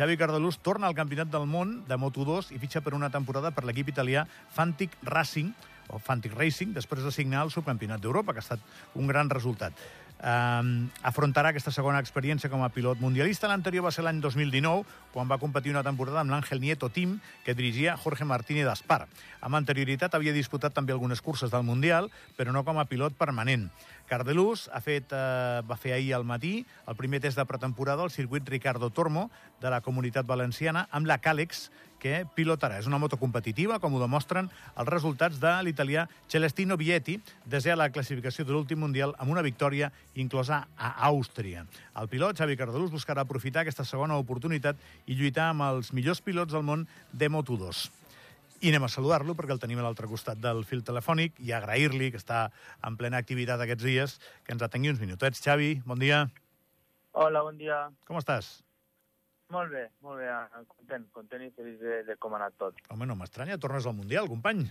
Xavi Cardelús torna al Campionat del Món de Moto2 i fitxa per una temporada per l'equip italià Fantic Racing, o Fantic Racing, després de signar el subcampionat d'Europa, que ha estat un gran resultat. Um, afrontarà aquesta segona experiència com a pilot mundialista. L'anterior va ser l'any 2019, quan va competir una temporada amb l'Àngel Nieto Team, que dirigia Jorge Martínez d'Aspar. Amb anterioritat havia disputat també algunes curses del Mundial, però no com a pilot permanent. Cardelús ha fet, eh, va fer ahir al matí el primer test de pretemporada al circuit Ricardo Tormo de la Comunitat Valenciana amb la Càlex, que pilotarà. És una moto competitiva, com ho demostren els resultats de l'italià Celestino Vietti, desè a la classificació de l'últim Mundial amb una victòria inclosa a Àustria. El pilot, Xavi Cardelús, buscarà aprofitar aquesta segona oportunitat i lluitar amb els millors pilots del món de Moto2. I anem a saludar-lo perquè el tenim a l'altre costat del fil telefònic i agrair-li, que està en plena activitat aquests dies, que ens atengui uns minutets. Xavi, bon dia. Hola, bon dia. Com estàs? Molt bé, molt bé. Content, content i feliç de, de com ha anat tot. Home, no m'estranya, tornes al Mundial, company.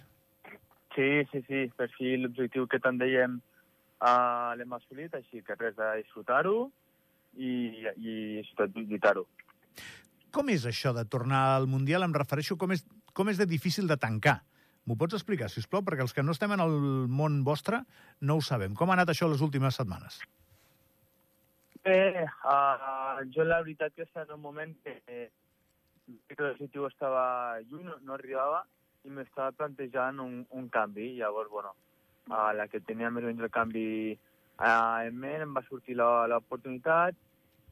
Sí, sí, sí, per fi l'objectiu que tant dèiem uh, l'hem assolit, així que res de disfrutar-ho i, i sobretot lluitar-ho. Com és això de tornar al Mundial? Em refereixo com és, com és de difícil de tancar. M'ho pots explicar, si us plau, perquè els que no estem en el món vostre no ho sabem. Com ha anat això les últimes setmanes? Bé, uh, jo la veritat que està en un moment que, que l'objectiu estava lluny, no, no arribava, i m'estava plantejant un, un canvi. Llavors, bueno, a la que tenia més o menys el canvi uh, en ment, em va sortir l'oportunitat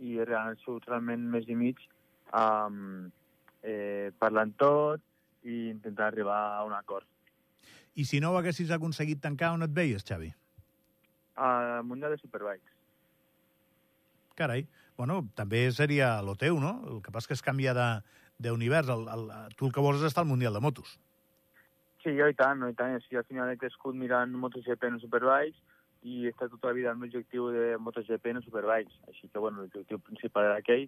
i han sigut realment més i mig um, eh, parlant tot i intentar arribar a un acord. I si no ho haguessis aconseguit tancar, on et veies, Xavi? Al Mundial de Superbikes. Carai. Bueno, també seria lo teu, no? El que passa que es canvia d'univers. Tu el que vols és estar al Mundial de Motos. Sí, jo i tant, no, i tant. Sí, al final he crescut mirant MotoGP en Superbikes i he estat tota la vida amb l'objectiu de MotoGP en Superbikes. Així que, bueno, l'objectiu principal era aquell,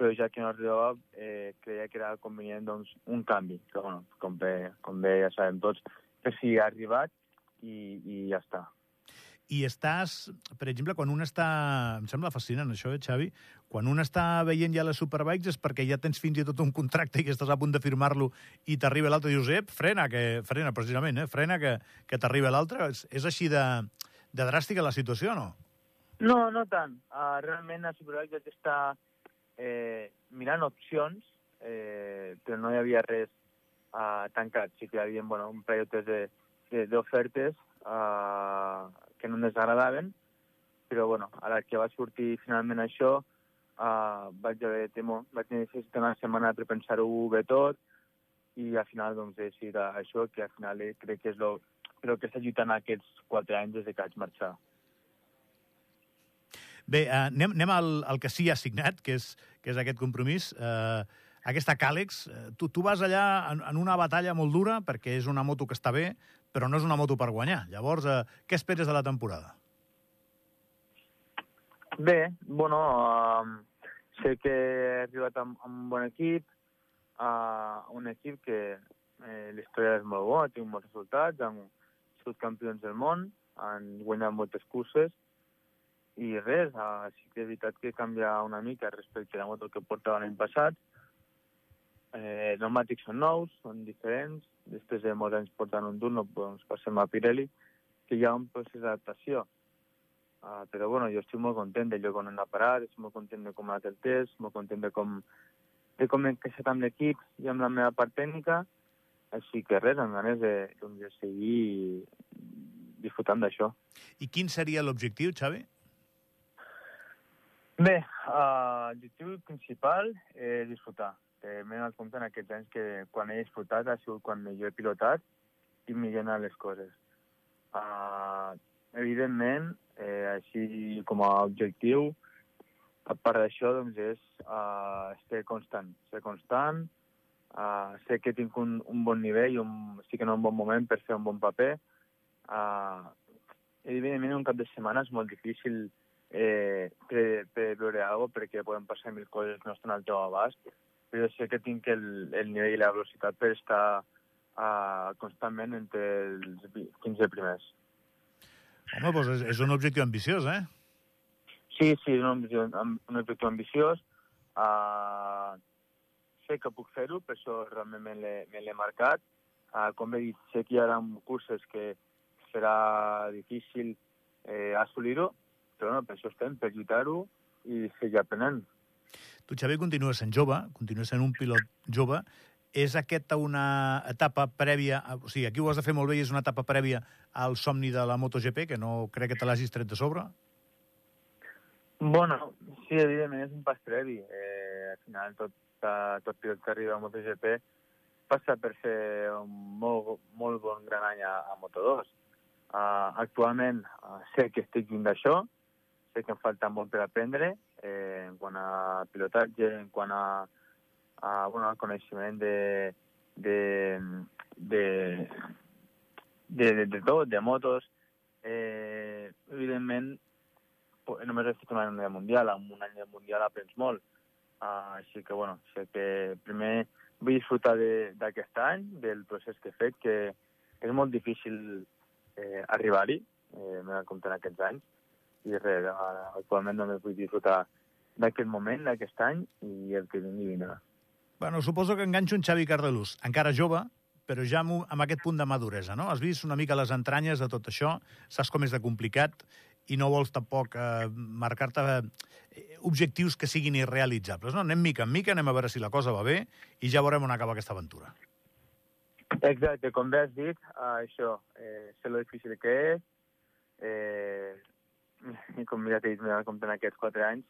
però ja que no arribava, eh, creia que era convenient doncs, un canvi. Que, bueno, com bé, com bé ja sabem tots, que sí, ha arribat i, i ja està i estàs, per exemple, quan un està... Em sembla fascinant això, eh, Xavi? Quan un està veient ja les Superbikes és perquè ja tens fins i tot un contracte i que estàs a punt de firmar-lo i t'arriba l'altre i dius, ep, frena, que, frena precisament, eh? frena que, que t'arriba l'altre. És, és així de, de dràstica la situació, no? No, no tant. Uh, realment a Superbikes vaig estar eh, mirant opcions, eh, però no hi havia res uh, tancat. Sí que hi havia bueno, un parell d'ofertes uh, que no ens agradaven, però bueno, ara que va sortir finalment això, uh, vaig haver temo, vaig necessitar una setmana per pensar-ho bé tot, i al final doncs, he decidit això, que al final crec que és lo, el que està lluitant aquests quatre anys des que vaig marxar. Bé, uh, anem, anem al, al que sí ha signat, que és, que és aquest compromís. Uh, aquesta Càlex, tu, tu vas allà en, en una batalla molt dura, perquè és una moto que està bé, però no és una moto per guanyar. Llavors, eh, què esperes de la temporada? Bé, bueno, uh, sé que he arribat amb, amb un bon equip, uh, un equip que eh, l'història és molt bona, tinc molts resultats, han sigut campions del món, han guanyat moltes curses, i res, uh, sí que és veritat que canvia una mica respecte a la moto que portava l'any passat. Eh, els pneumàtics són nous, són diferents, després de molts anys portant un Dunlop, doncs passem a Pirelli, que hi ha un procés d'adaptació. Uh, però bueno, jo estic molt content del lloc on hem parat, estic molt content de com ha anat el test, molt content de com, de com he creixet amb l'equip i amb la meva part tècnica, així que res, amb ganes de, doncs, de seguir disfrutant d'això. I quin seria l'objectiu, Xavi? Bé, uh, l'objectiu principal és disfrutar eh, m'he donat compte en aquests anys que quan he disfrutat ha sigut quan jo he pilotat i millor les coses. Uh, evidentment, eh, així com a objectiu, a part d'això, doncs, és uh, ser constant. Ser constant, uh, sé que tinc un, un bon nivell, un, estic en un bon moment per fer un bon paper. Uh, evidentment, un cap de setmana és molt difícil eh, preveure alguna cosa perquè poden passar mil coses que no estan al teu abast, però sé que tinc el, el nivell i la velocitat per estar uh, constantment entre els 15 primers. Home, doncs és, és un objectiu ambiciós, eh? Sí, sí, és un, un objectiu ambiciós. Uh, sé que puc fer-ho, per això realment me l'he me l'he marcat. Uh, com he dit, sé que hi haurà curses que serà difícil eh, assolir-ho, però no, per això estem, per lluitar-ho i seguir aprenent. Tu, Xavi, continues sent jove, continues sent un pilot jove. És aquesta una etapa prèvia... O sigui, aquí ho has de fer molt bé i és una etapa prèvia al somni de la MotoGP, que no crec que te l'hagis tret de sobre? Bueno, sí, evidentment és un pas previ. Eh, al final, tot, uh, tot pilot que arriba a MotoGP passa per fer un molt, molt bon gran any a, a Moto2. Uh, actualment uh, sé que estic lluny d'això, sé que em falta molt per aprendre eh, en quant a pilotatge, en quant a, a bueno, al coneixement de, de, de, de, de, de tot, de motos. Eh, evidentment, només he fet un any de Mundial, amb un any de Mundial aprens molt. Uh, així que, bueno, sé que primer vull disfrutar d'aquest de, any, del procés que he fet, que és molt difícil eh, arribar-hi, eh, m'he compte en aquests anys, i res, actualment només vull disfrutar d'aquest moment, d'aquest any, i el que vingui vindrà. Bueno, suposo que enganxo un Xavi Cardelús, encara jove, però ja amb, amb aquest punt de maduresa, no? Has vist una mica les entranyes de tot això, saps com és de complicat, i no vols tampoc eh, marcar-te eh, objectius que siguin irrealitzables. No? Anem mica en mica, anem a veure si la cosa va bé i ja veurem on acaba aquesta aventura. Exacte, com bé has dit, uh, això, eh, sé lo difícil que és, eh, com ja t'he dit, m'he compte en aquests quatre anys,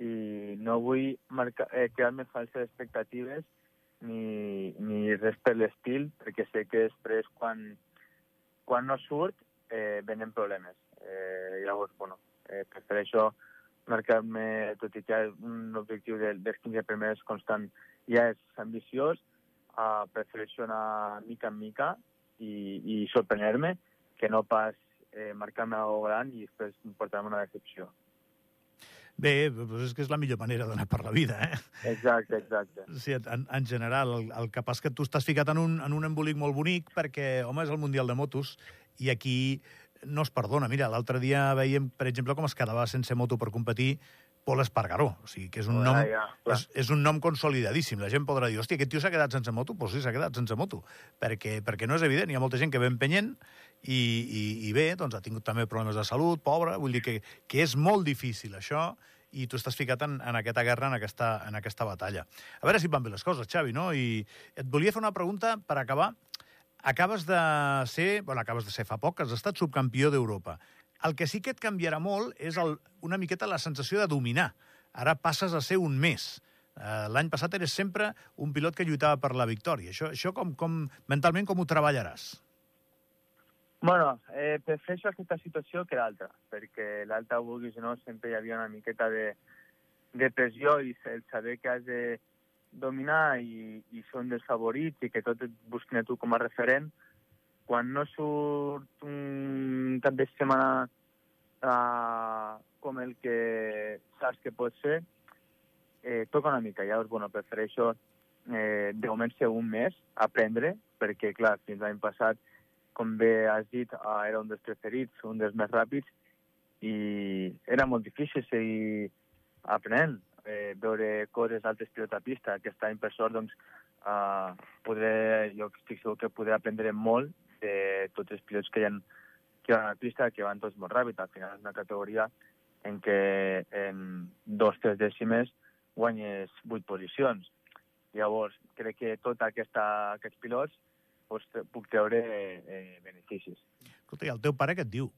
i no vull marcar, eh, crear-me falses expectatives ni, ni res per l'estil, perquè sé que després, quan, quan no surt, eh, venen problemes. Eh, llavors, bueno, eh, prefereixo marcar-me, tot i que un objectiu del, dels 15 primers constant ja és ambiciós, uh, prefereixo anar mica en mica i, i sorprendre-me que no pas eh, marcar-me algo gran i després portar-me una decepció. Bé, doncs és que és la millor manera d'anar per la vida, eh? Exacte, exacte. Sí, en, en general, el, el que passa que tu estàs ficat en un, en un embolic molt bonic perquè, home, és el Mundial de Motos i aquí no es perdona. Mira, l'altre dia veiem, per exemple, com es quedava sense moto per competir Pol Espargaró. O sigui, que és un, nom, ah, ja, és, és un nom consolidadíssim. La gent podrà dir, hòstia, aquest tio s'ha quedat sense moto? Doncs pues sí, s'ha quedat sense moto. Perquè, perquè no és evident. Hi ha molta gent que ve empenyent i, i, i bé, doncs ha tingut també problemes de salut, pobre. Vull dir que, que és molt difícil, això, i tu estàs ficat en, en aquesta guerra, en aquesta, en aquesta batalla. A veure si van bé les coses, Xavi, no? I et volia fer una pregunta per acabar acabes de ser, bueno, acabes de ser fa poc, has estat subcampió d'Europa. El que sí que et canviarà molt és el, una miqueta la sensació de dominar. Ara passes a ser un més. Uh, L'any passat eres sempre un pilot que lluitava per la victòria. Això, això com, com, mentalment com ho treballaràs? Bueno, eh, prefereixo aquesta situació que l'altra, perquè l'altra, vulguis o no, sempre hi havia una miqueta de, de pressió i el saber que has de dominar i, i són dels favorits i que tot et busquin a tu com a referent, quan no surt un cap de setmana uh, com el que saps que pot ser, eh, toca una mica. Llavors, bueno, prefereixo eh, de moment ser un mes, aprendre, perquè, clar, fins l'any passat, com bé has dit, uh, era un dels preferits, un dels més ràpids, i era molt difícil seguir aprenent eh, veure coses d'altres pilots a pista. Aquest any, per sort, doncs, eh, podré, jo estic segur que podré aprendre molt de tots els pilots que hi ha, que ha a la pista, que van tots molt ràpid. Al final és una categoria en què en dos, tres dècimes guanyes vuit posicions. Llavors, crec que tots aquesta, aquests pilots doncs, puc treure eh, beneficis. Escolta, i el teu pare què et diu?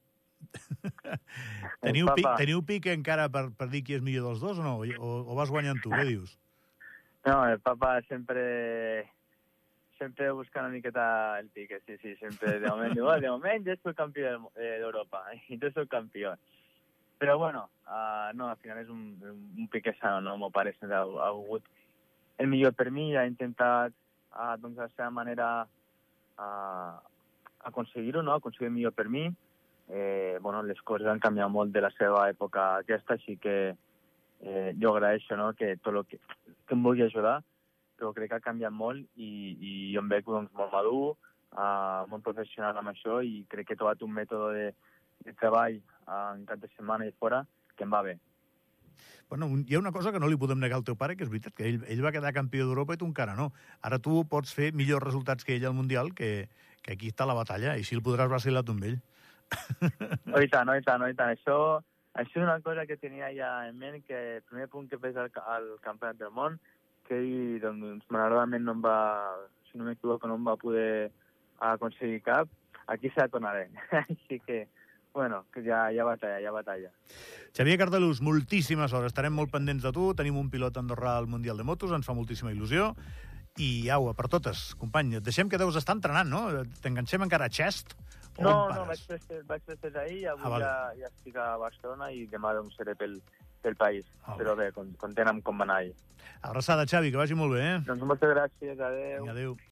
teniu, pic, teniu pic encara per, per dir qui és millor dels dos o no? O, o vas guanyant tu? Què dius? No, el papa sempre sempre busca una miqueta el pique, sí, sí, sempre de moment diu, oh, de moment jo soc campió d'Europa i tu soc campió. Però bueno, uh, no, al final és un, un pique sano, no? M'ho pare sempre ha, ha el millor per mi, ha intentat uh, doncs, de la seva manera uh, aconseguir-ho, no? aconseguir el millor per mi, eh, bueno, les coses han canviat molt de la seva època aquesta, així que eh, jo agraeixo no, que tot el que, que em vulgui ajudar, però crec que ha canviat molt i, i jo em veig doncs, molt madur, uh, molt professional amb això i crec que he trobat un mètode de, de treball uh, en cap de setmana i fora que em va bé. Bueno, un- hi ha una cosa que no li podem negar al teu pare, que és veritat, que ell, ell va quedar campió d'Europa i tu encara no. Ara tu pots fer millors resultats que ell al Mundial, que, que aquí està la batalla, i així el podràs vacilar tu amb ell. Oh, i tant, oh, i tant, oh, i tant. Això, això és una cosa que tenia ja en ment, que el primer punt que fes al, al Campionat del Món, que ell, doncs, malauradament no em va, si no m'equivoco, no em va poder aconseguir cap, aquí se la tornaré. Així que, bueno, que ja, ja batalla, ja batalla. Xavier Cardelús, moltíssimes hores. Estarem molt pendents de tu. Tenim un pilot andorrà al Mundial de Motos, ens fa moltíssima il·lusió. I au, per totes, company, et deixem que deus estar entrenant, no? T'enganxem encara a Chest? No, no, vaig fer, vaig fer ahir, avui Ah, vale. ja, ja estic a Barcelona i demà doncs seré pel, pel país. Ah, Però bé, con- content amb com va anar ahir. Abraçada, Xavi, que vagi molt bé, eh? Doncs moltes gràcies, adeu. Vinga, adéu.